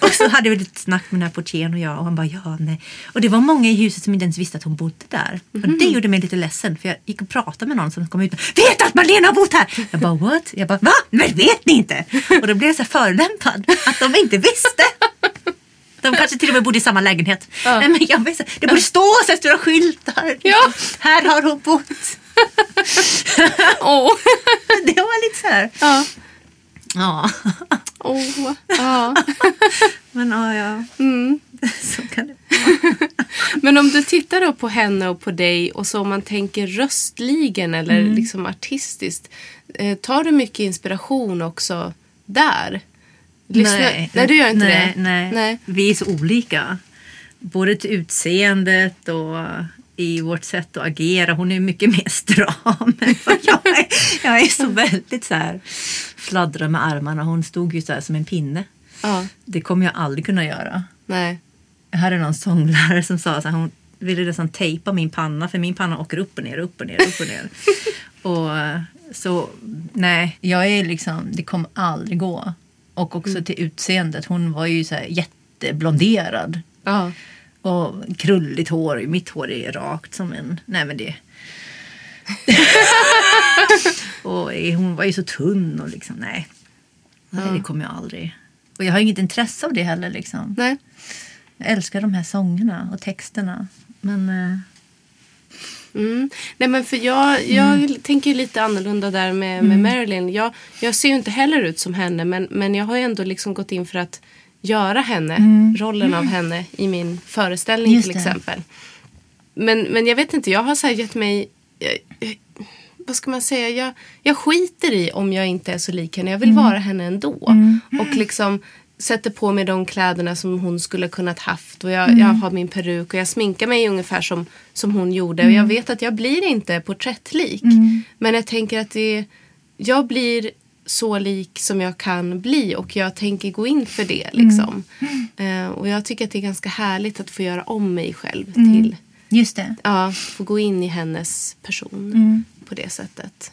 Och så hade vi lite snack med den här portieren och jag och han bara, ja, nej. Och det var många i huset som inte ens visste att hon bodde där. Och det gjorde mig lite ledsen för jag gick och pratade med någon som kom ut. Vet att Marlena har bott här? Jag bara, what? Jag bara, va? Men vet ni inte? Och då blev jag så förolämpad att de inte visste. De kanske till och med bodde i samma lägenhet. Ja. Nej, men jag vet, det borde stå så här stora skyltar. Ja. Här har hon bott. Åh. Det var lite så här. Ja. Ja. Åh. Ja. Men ja, ja. Mm. Så kan det Men om du tittar då på henne och på dig och så om man tänker röstligen eller Mm. liksom artistiskt. Eh, tar du mycket inspiration också där? Lyssna- nej du gör inte nej, det? Nej. nej. Vi är så olika. Både till utseendet och i vårt sätt att agera. Hon är mycket mer stram än vad jag är. Jag är så väldigt så här fladdrar med armarna. Hon stod ju så här som en pinne. Ja. Det kommer jag aldrig kunna göra. Nej. Jag hade någon sånglärare som sa att hon ville nästan tejpa min panna för min panna åker upp och ner, upp och ner, upp och ner. och eh, så nej, jag är liksom, det kommer aldrig gå. Och också till utseendet, hon var ju så här jätteblonderad. Ja. Och krulligt hår, mitt hår är rakt som en, nej men det. och hon var ju så tunn och liksom, nej. Nej, det kommer jag aldrig. Och jag har inget intresse av det heller liksom. Nej. Jag älskar de här sångerna och texterna. Men eh, Mm. Nej men för jag, jag Mm. tänker lite annorlunda där med, med Marilyn. Jag, jag ser ju inte heller ut som henne men, men jag har ju ändå liksom gått in för att göra henne, rollen av henne i min föreställning Mm. Just till det. exempel. Men, men jag vet inte, jag har så här gett mig... Jag, jag, vad ska man säga? Jag, jag skiter i om jag inte är så lik henne. Jag vill Mm. vara henne ändå. Och liksom sätter på mig de kläderna som hon skulle kunnat haft. Och jag, Mm. jag har min peruk och jag sminkar mig ungefär som, som hon gjorde. Mm. Och jag vet att jag blir inte porträttlik. Men jag tänker att det, jag blir så lik som jag kan bli och jag tänker gå in för det. Liksom. Mm. Eh, och jag tycker att det är ganska härligt att få göra om mig själv Mm. till just det. Ja, få gå in i hennes person Mm. på det sättet.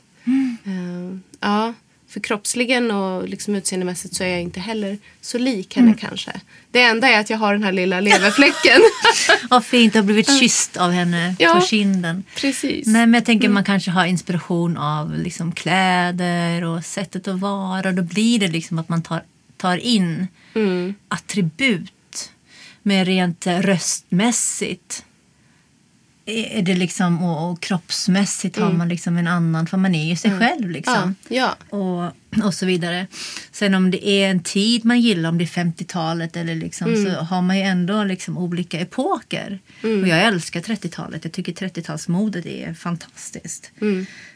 Eh, ja, för kroppsligen och liksom utseendemässigt så är jag inte heller så lik henne Mm. kanske. Det enda är att jag har den här lilla leverfläcken. Vad fint att ha blivit kysst av henne Ja. på kinden. Precis. Nej, men jag tänker man kanske har inspiration av liksom kläder och sättet att vara. Då blir det liksom att man tar, tar in Mm. attribut. Men rent röstmässigt är det liksom, och, och kroppsmässigt har man liksom en annan, för man är ju sig själv liksom. Ja, ja. och, och så vidare. Sen om det är en tid man gillar, om det är 50-talet eller liksom, så har man ju ändå liksom olika epoker. Och jag älskar 30-talet. Jag tycker 30-talsmodet är fantastiskt.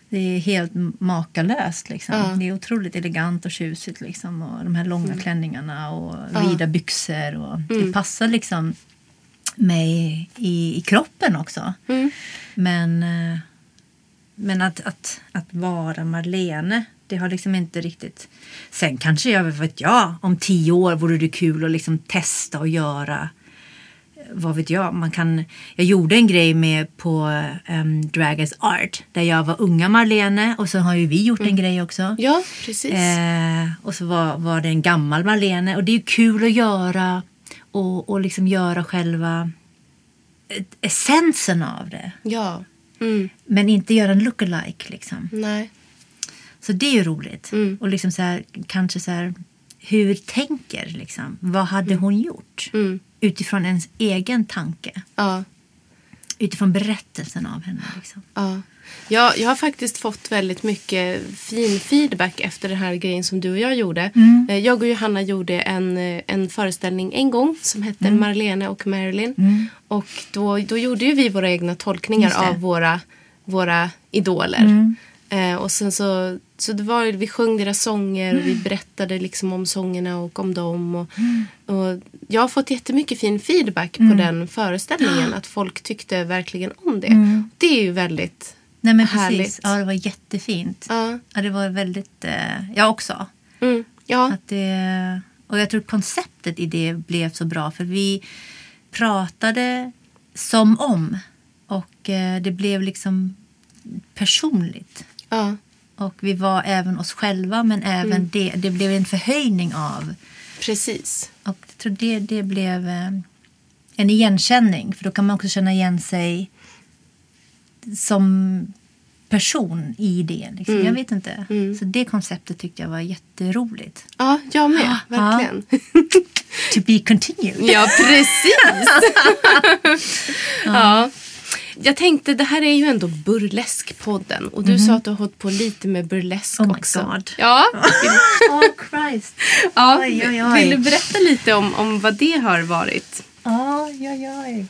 Det är helt makalöst. Liksom. Ja. Det är otroligt elegant och tjusigt. Liksom. Och de här långa klänningarna och vida byxor. Och Det passar liksom mig i, i kroppen också. Men, eh, men att, att, att vara Marlene Det har liksom inte riktigt... Sen kanske jag vet jag, om tio år vore det kul att liksom testa och göra vad vet jag, man kan... Jag gjorde en grej med på um, Dragons Art där jag var unga Marlene och så har ju vi gjort en grej också. Ja, precis. Eh, och så var, var det en gammal Marlene och det är ju kul att göra och, och liksom göra själva essensen av det. Ja. Mm. Men inte göra en lookalike liksom. Nej. Så det är ju roligt. Mm. Och liksom så här, kanske så här, hur tänker liksom? Vad hade hon gjort? Mm. Utifrån ens egen tanke. Ja. Utifrån berättelsen av henne. Liksom. Ja. Jag, jag har faktiskt fått väldigt mycket fin feedback efter den här grejen som du och jag gjorde. Mm. Eh, Jag och Johanna gjorde en, eh, en föreställning en gång som hette Mm. Marlene och Marilyn. Och då, då gjorde ju vi våra egna tolkningar av våra, våra idoler. Mm. Eh, och sen så, så det var, vi sjöng deras sånger och vi berättade liksom om sångerna och om dem. Och, och jag har fått jättemycket fin feedback på den föreställningen. Att folk tyckte verkligen om det. Det är ju väldigt Nej men Härligt. precis. Ja, det var jättefint. Ja. Ja, det var väldigt... Eh, jag också. Mm. Ja. Att det, och jag tror konceptet i det blev så bra för vi pratade som om. Och eh, det blev liksom personligt. ja. Och vi var även oss själva men även det. Det blev en förhöjning av. Precis. Och jag tror det, det blev eh, en igenkänning. För då kan man också känna igen sig som person i det. Liksom. Jag vet inte. Så det konceptet tyckte jag var jätteroligt. Ja, jag med. Ja. Verkligen. To be continued. Ja, precis. ja. Jag tänkte, det här är ju ändå Burleskpodden. Och du sa att du har hållit på lite med burlesk Oh my också. God. Ja. Oh Christ. ja. Oj, oj, oj. Vill du berätta lite om, om vad det har varit? Oj, oj, oj.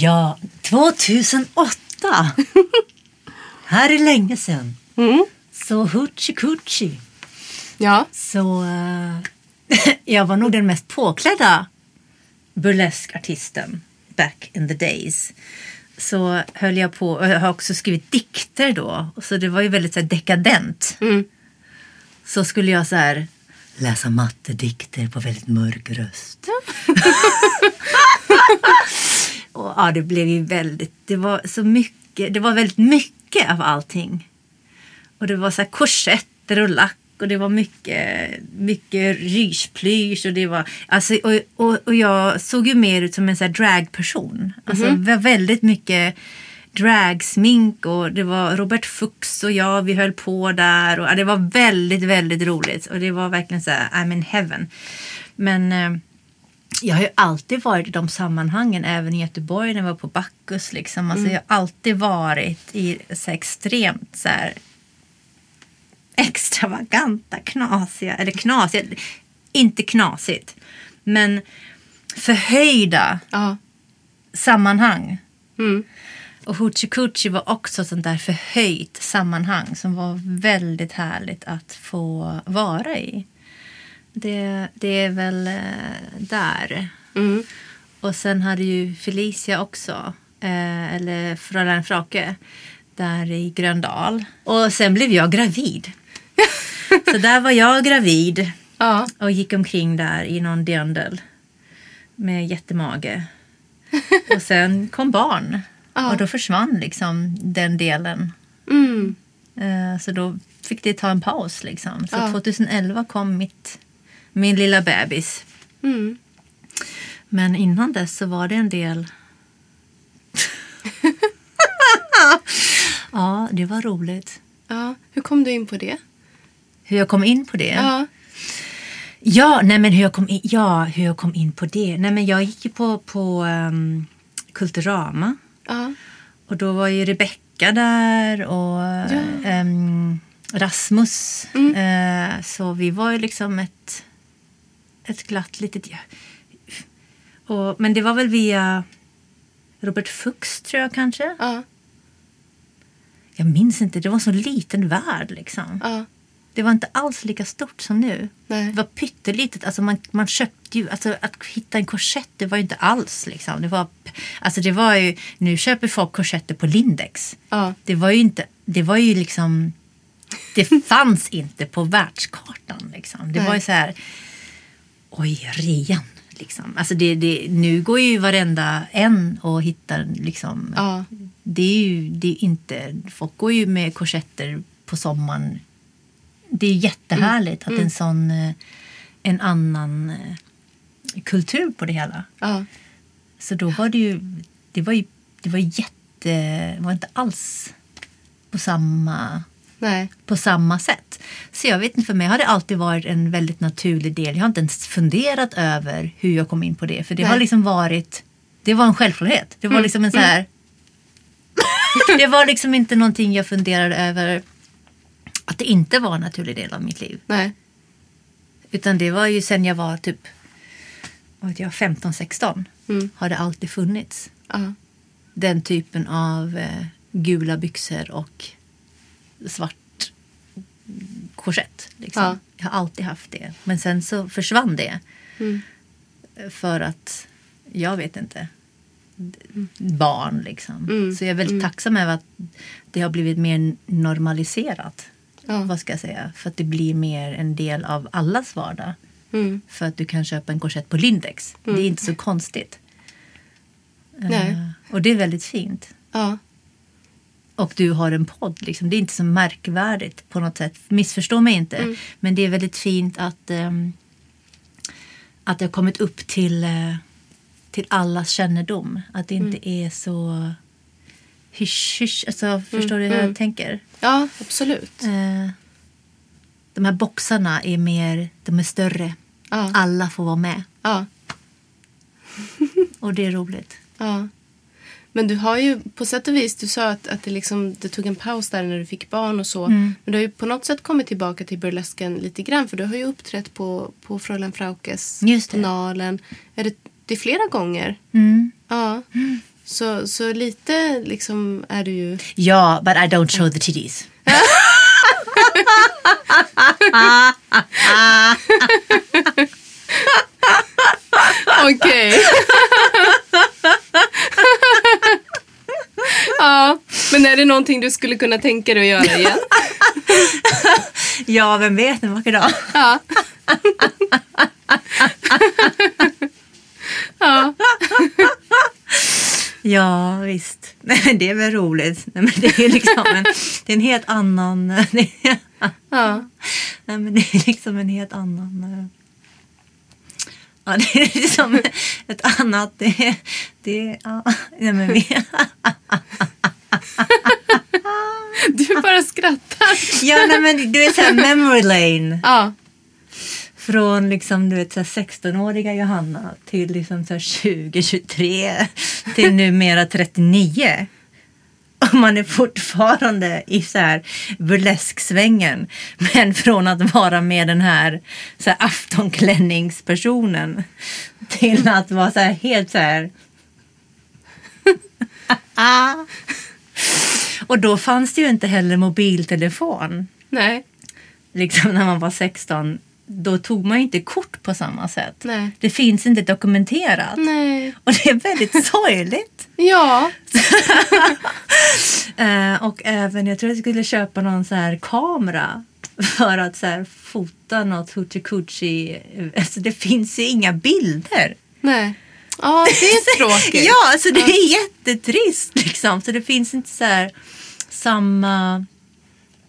Ja, 2008. Här är länge sedan. Mm. Så hoochie coochie. Ja. Så eh, jag var nog den mest påklädda burleskartisten back in the days. Så höll jag på, och jag har också skrivit dikter då. Så det var ju väldigt så här, dekadent. Mm. Så skulle jag så här läsa mattedikter på väldigt mörk röst. och, ja, det blev ju väldigt, det var så mycket, det var väldigt mycket av allting. Och det var så här korsetter och lack och det var mycket, mycket rysplysch och det var, alltså, och, och, och jag såg ju mer ut som en så här dragperson. Alltså det var väldigt mycket dragsmink och det var Robert Fuchs och jag, vi höll på där och ja, det var väldigt, väldigt roligt och det var verkligen så här, I'm in heaven. Men eh, jag har ju alltid varit i de sammanhangen, även i Göteborg när jag var på Bacchus. Liksom. Alltså, Jag har alltid varit i så extremt så här, extravaganta, knasiga, eller knasiga, inte knasigt, men förhöjda Ja. sammanhang. Mm. Och Hoochie Coochie var också ett sånt där förhöjt sammanhang som var väldigt härligt att få vara i. Det, det är väl eh, där. Mm. Och sen hade ju Felicia också, eh, eller Fräulein Frake, där i Gröndal. Och sen blev jag gravid. Så där var jag gravid Ja. och gick omkring där i någon dirndl med jättemage. Och sen kom barn Ja. och då försvann liksom den delen. Mm. Eh, Så då fick det ta en paus. Liksom. Så Ja. 2011 kom mitt, min lilla bebis. Mm. Men innan dess så var det en del... ja, det var roligt. ja. Hur kom du in på det? Hur jag kom in på det? Ja. Ja, nej men hur jag kom in, ja, hur jag kom in på det. Nej men jag gick ju på, på um, Kulturama. Ja. Och då var ju Rebecka där och ehm, Rasmus. Eh, så vi var ju liksom ett, ett glatt litet... Ja. Och, men det var väl via Robert Fuchs tror jag kanske. Ja. Jag minns inte, det var en så liten värld liksom. Ja. Det var inte alls lika stort som nu. Nej. Det var pyttelitet. Alltså man, man köpte ju, alltså att hitta en korsett det var ju inte alls liksom. Det var, alltså det var ju, nu köper folk korsetter på Lindex. Ja. Det var ju inte, det var ju liksom Det fanns inte på världskartan. Liksom. Det Nej. var ju så här, oj, rean. Liksom. Alltså det, det, nu går ju varenda en och hittar liksom. Ja. Det är ju det är inte, folk går ju med korsetter på sommaren. Det är jättehärligt Mm. att en sån, eh, en annan eh, kultur på det hela. Ja. Så då var det ju, det var ju, det var jätte, det var inte alls på samma, Nej. på samma sätt. Så jag vet inte, för mig har det alltid varit en väldigt naturlig del. Jag har inte ens funderat över hur jag kom in på det. För det Nej. har liksom varit, det var en självklarhet. Det var Mm. liksom en så här, det var liksom inte någonting jag funderade över att det inte var en naturlig del av mitt liv. Nej. Utan det var ju sen jag var typ vad vet jag, 15-16 Mm. har det alltid funnits. Ja. Den typen av eh, gula byxor och svart korsett. Liksom. Ja. Jag har alltid haft det. Men sen så försvann det. Mm. För att, jag vet inte, barn liksom. Mm. Så jag är väldigt tacksam över att det har blivit mer normaliserat. Ja. Vad ska jag säga? För att det blir mer en del av allas vardag. Mm. För att du kan köpa en korsett på Lindex. Det är inte så konstigt. Eh, och det är väldigt fint. Ja. Och du har en podd. Liksom. Det är inte så märkvärdigt på något sätt. Missförstå mig inte. Mm. Men det är väldigt fint att, ehm, att det har kommit upp till, eh, till allas kännedom. Att det inte Mm. är så hysch hysch. Alltså, förstår du hur mm. jag tänker? ja, absolut. Eh, de här boxarna är mer, de är större. Ja. Alla får vara med. Ja. Och det är roligt. Ja. Men du har ju på sätt och vis, du sa att, att det, liksom, det tog en paus där när du fick barn och så. Mm. Men du har ju på något sätt kommit tillbaka till burlesken lite grann. För du har ju uppträtt på, på Fräulein Fraukes, på Nalen. Är det, det är flera gånger. Mm. Ja. Så, så lite liksom är du ju... Ja, but I don't show the titties. Okej. ja, men är det någonting du skulle kunna tänka dig att göra igen? Ja, vem vet en vacker dag. Ja. ja. Ja, visst. Det är väl roligt. Nej, men det är liksom en, det är en helt annan... är- ja. Nej, men det är liksom en helt annan... Ja, det är liksom ett annat... Det, det, ja, nej, men vi, Du bara skrattar. ja, nej, men du är så här memory lane. Ja. Från liksom, du vet, så här 16-åriga Johanna till liksom så här 20, 23 till numera 39. Och man är fortfarande i så här burlesksvängen. Men från att vara med den här, så här aftonklänningspersonen till att vara så här helt så här... Och då fanns det ju inte heller mobiltelefon Nej. liksom när man var 16, då tog man inte kort på samma sätt. Nej. Det finns inte dokumenterat. Nej. Och det är väldigt sorgligt. Ja. Eh, och även, jag tror jag skulle köpa någon så här kamera för att så här fota något hoochie. Alltså det finns ju inga bilder. Nej. Ja, det är tråkigt. Ja, alltså det är jättetrist liksom. Så det finns inte så här samma,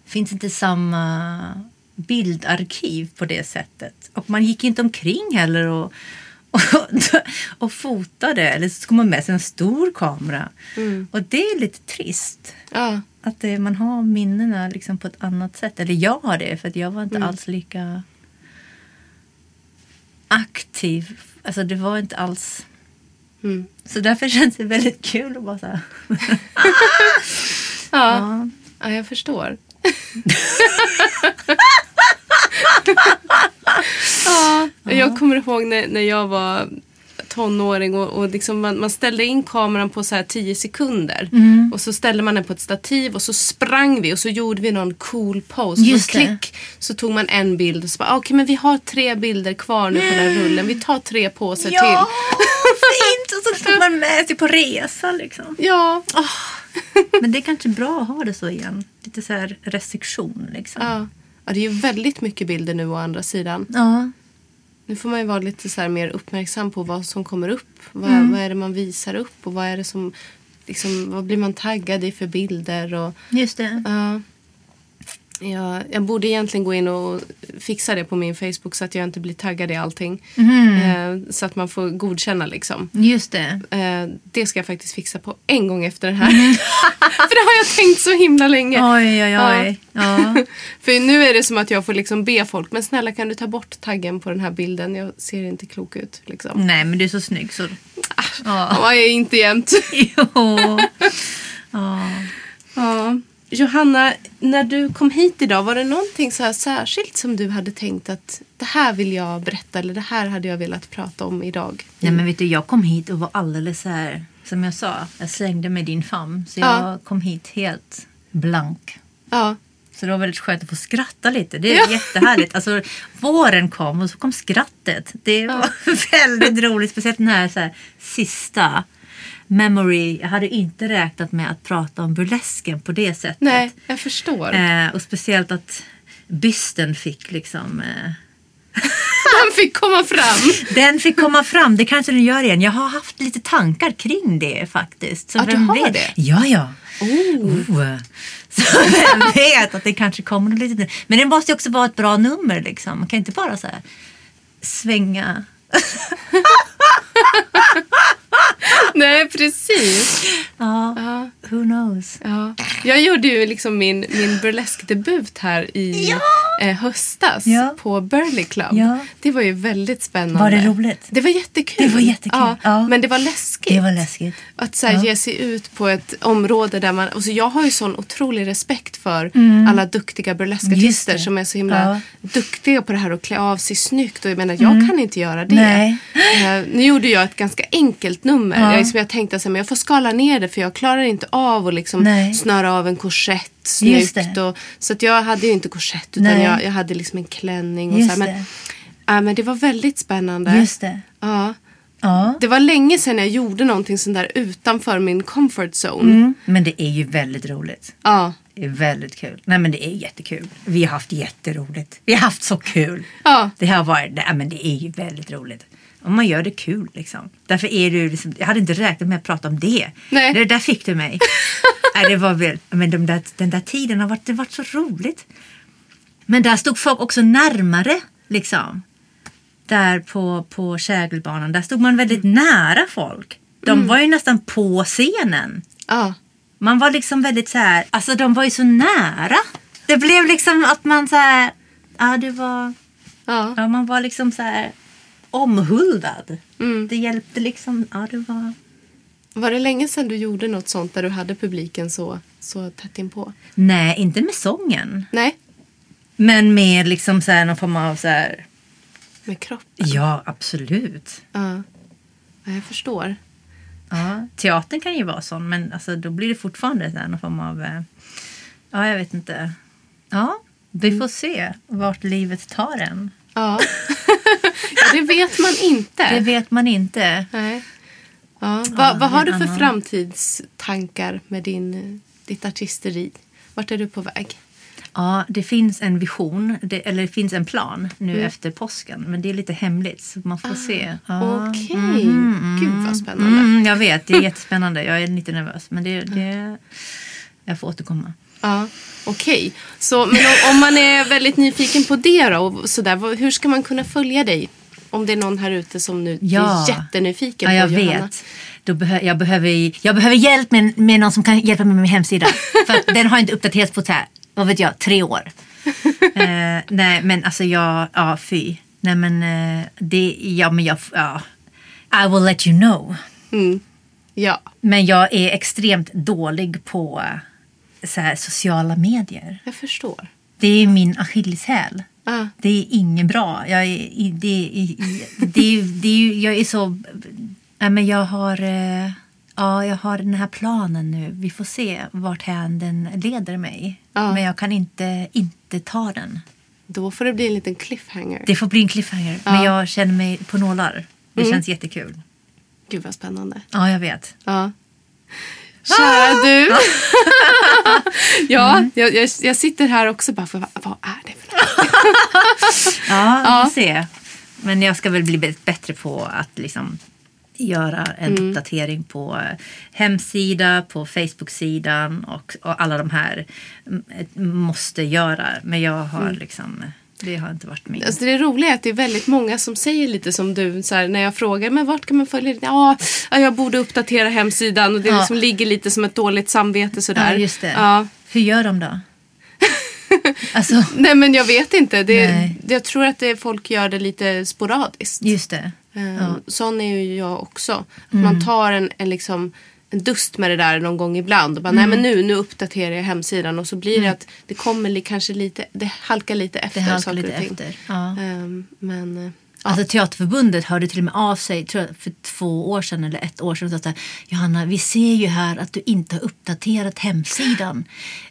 finns inte samma bildarkiv på det sättet. Och man gick inte omkring heller och, och, och fotade. Eller så ska man med sig en stor kamera. Mm. Och det är lite trist. Ja. Att det, man har minnena liksom på ett annat sätt. Eller jag har det, för jag var inte Mm. alls lika aktiv. Alltså det var inte alls... Mm. Så därför känns det väldigt kul att bara så här... Ja. Ja. ja, jag förstår. Jag kommer ihåg när, när jag var tonåring och, och liksom man, man ställde in kameran på så här 10 sekunder. Mm. Och så ställde man den på ett stativ och så sprang vi och så gjorde vi någon cool pose. Just och klick så tog man en bild och så bara okej men vi har tre bilder kvar nu på den här rullen. Vi tar tre påsar Ja, till. fint! Och så tog man med sig på resa liksom. Ja, Men det är kanske bra att ha det så igen. Lite så här restriktion liksom. Ja. ja, det är ju väldigt mycket bilder nu å andra sidan. Ja. Nu får man ju vara lite så mer uppmärksam på vad som kommer upp. Vad, Mm. vad är det man visar upp och vad är det som... Liksom, vad blir man taggad i för bilder? Och, Just det. ja. Ja, jag borde egentligen gå in och fixa det på min Facebook så att jag inte blir taggad i allting. Mm. Eh, så att man får godkänna liksom. Just det. Eh, det ska jag faktiskt fixa på en gång efter den här. För det har jag tänkt så himla länge. Oj, oj, oj. Ja. För nu är det som att jag får liksom be folk, men snälla kan du ta bort taggen på den här bilden? Jag ser inte klok ut. Liksom. Nej, men du är så snygg så... Ja. Ja, jag är inte jämt. Jo. Ja. Ja. Johanna, när du kom hit idag, var det någonting så här särskilt som du hade tänkt att det här vill jag berätta eller det här hade jag velat prata om idag? Nej, men vet du, jag kom hit och var alldeles så här... Som jag sa, jag slängde i din famn. Så jag Ja. kom hit helt blank. Ja, Så det var väldigt skönt att få skratta lite. Det är jättehärligt. Alltså, våren kom och så kom skrattet. Det var väldigt roligt. Speciellt den här, så här sista memory. Jag hade inte räknat med att prata om burlesken på det sättet. nej, jag förstår. Eh, och speciellt att bysten fick liksom... Eh, Han fick komma fram. den fick komma fram. Det kanske den gör igen. Jag har haft lite tankar kring det faktiskt. Så Ja, du har vet? det? Ja, ja. Oh. Oh. Så vem vet att det kanske kommer något litet. Men det måste ju också vara ett bra nummer liksom. Man kan inte bara så här svänga. Nej, precis. Ja, Ja, who knows. ja. Jag gjorde ju liksom min, min burleskdebut här i Ja. eh, höstas Ja. på Burley Club. Det var ju väldigt spännande. Var det roligt? Det var jättekul. Det var jättekul, Ja. Men det var läskigt. Det var läskigt. Att så här, ge sig ut på ett område där man... Alltså jag har ju sån otrolig respekt för alla duktiga burleskartister som är så himla. Mm. duktiga på det här att klä av sig snyggt. Och jag menar, jag kan inte göra det. Nej. Eh, nu gjorde jag ett ganska enkelt nummer. Ja. Jag, liksom, jag tänkte att jag får skala ner det för jag klarar inte av att liksom Nej. snöra av en korsett snyggt. Och, så att jag hade ju inte korsett utan jag, jag hade liksom en klänning. Och Just så men, det. ja, men det var väldigt spännande. Just det. Ja. Ja. Det var länge sedan jag gjorde någonting sånt där utanför min comfort zone. Mm. Men det är ju väldigt roligt. Ja. Det är väldigt kul. Nej men det är jättekul. Vi har haft jätteroligt. Vi har haft så kul. Ja. Det har varit, nej, men det är ju väldigt roligt. Om man gör det kul liksom. Därför är du liksom, jag hade inte räknat med att prata om det. Nej. Det där fick du mig. nej, det var väl, men de där, den där tiden har varit, det varit så roligt. Men där stod folk också närmare liksom. Där på, på Kägelbanan, där stod man väldigt nära folk. De var ju nästan på scenen. Ja. Man var liksom väldigt så här, alltså de var ju så nära. Det blev liksom att man så här, ja det var, Ja. ja man var liksom så här omhuldad. Mm. Det hjälpte liksom, ja det var. Var det länge sedan du gjorde något sånt där du hade publiken så, så tätt inpå? Nej, inte med sången. Nej, Men med liksom så här någon form av så här, med kropp. ja absolut. Ja. ja, jag förstår. Ja, teatern kan ju vara sån men alltså, då blir det fortfarande så här, någon form av, eh, ja jag vet inte. Ja, vi får se vart livet tar en. Ja. ja, det vet man inte. Det vet man inte. Nej. Ja. Va, vad har du för annan. framtidstankar med din, ditt artisteri? Vart är du på väg? Ja, det finns en vision, det, eller det finns en plan nu efter påsken. Men det är lite hemligt så man får se. Ja. Okej. Mhm, Gud vad spännande. Mm, jag vet, det är jättespännande. Jag är lite nervös. Men det, det, jag får återkomma. Ja, Okej, Så men om, om man är väldigt nyfiken på det då, och sådär, hur ska man kunna följa dig? Om det är någon här ute som nu Ja. är jättenyfiken Ja, jag på Johanna. vet. Då behö, jag, behöver, jag behöver hjälp med, med någon som kan hjälpa mig med min hemsida. För den har inte uppdaterats på så här, vad vet jag, tre år. eh, nej, men alltså jag, ja fy. Nej men eh, det, ja men jag, ja. I will let you know. Mm. Ja, Men jag är extremt dålig på eh, så här, sociala medier. jag förstår. Det är min akilleshäl. Ja. Det är inget bra. Jag är, det, det, det ju- jag är så... Nej, men jag har... eh, Ja, jag har den här planen nu. Vi får se vart hän den leder mig. Ja. Men jag kan inte, inte ta den. Då får det bli en liten cliffhanger. Det får bli en cliffhanger. Men Ja. Mm. jag känner mig på nålar. Det känns jättekul. Gud vad spännande. Ja, jag vet. Ja. Kära du. ja, jag, jag, jag sitter här också bara för vad, är det för? Ja, Ja. vi får se. Men jag ska väl bli bättre på att liksom göra en Mm. uppdatering på eh, hemsida, på Facebook-sidan och, och alla de här mm, måste göra. Men jag har Mm. liksom, det har inte varit min. Alltså det roliga är att det är väldigt många som säger lite som du så här, när jag frågar men vart kan man följa det? Ja, ja, jag borde uppdatera hemsidan och det Ja. liksom ligger lite som ett dåligt samvete sådär. Ja, just det. Ja. Hur gör de då? alltså, Nej men jag vet inte. Det, jag tror att det, folk gör det lite sporadiskt. just det. Eh, Ja. Mm. Sån är ju jag också. Att Man tar en, en, liksom, en dust med det där någon gång ibland. Och bara, Mm. nej men nu, nu uppdaterar jag hemsidan. Och så blir det att det kommer li, kanske lite, det halkar lite efter Det halkar saker lite och ting. efter. Ja. Ehm, men eh, Alltså Teaterförbundet hörde till och med av sig tror jag, för två år sedan eller ett år sedan och sa Johanna, vi ser ju här att du inte har uppdaterat hemsidan.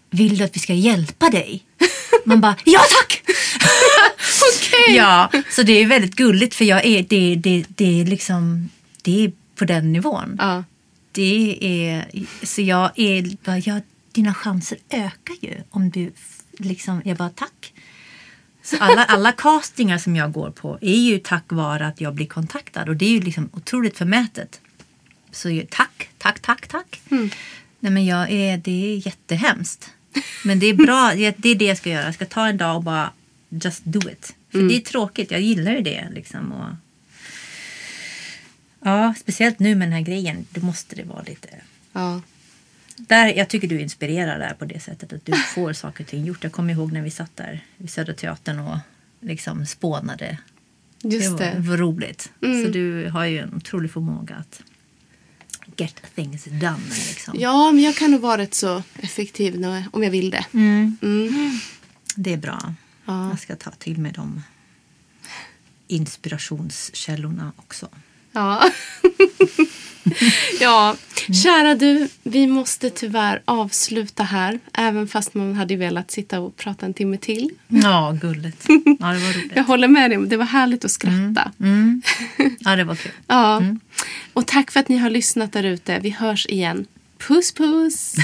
Vill du att vi ska hjälpa dig? Man bara, ja tack! Okej. Ja, så det är väldigt gulligt för jag är, det, det, det är liksom, det är på den nivån. ja. Det är, så jag är bara, ja, dina chanser ökar ju om du liksom, jag bara tack. Så alla, alla castingar som jag går på är ju tack vare att jag blir kontaktad och det är ju liksom otroligt förmätet. Så tack, tack, tack, tack. Nej men jag är, det är jättehemskt. Men det är bra, det är det jag ska göra. Jag ska ta en dag och bara just do it. För det är tråkigt, jag gillar ju det liksom. Och, ja, speciellt nu med den här grejen, då måste det vara lite ja. där, jag tycker du inspirerar där på det sättet att du får saker och ting gjort. Jag kommer ihåg när vi satt där vid Södra Teatern och liksom spånade. Just var, det. var roligt. Mm. Så du har ju en otrolig förmåga att get things done. Liksom. Ja, men jag kan nog vara rätt så effektiv när, om jag vill det. Mm, Mm. det är bra. Ja. Jag ska ta till mig de inspirationskällorna också. Ja. ja, kära du, vi måste tyvärr avsluta här. Även fast man hade velat sitta och prata en timme till. Ja, gulligt. Ja, det var roligt. Jag håller med dig, det var härligt att skratta. Mm. Ja, det var kul. Ja. Och tack för att ni har lyssnat där ute. Vi hörs igen. Puss puss!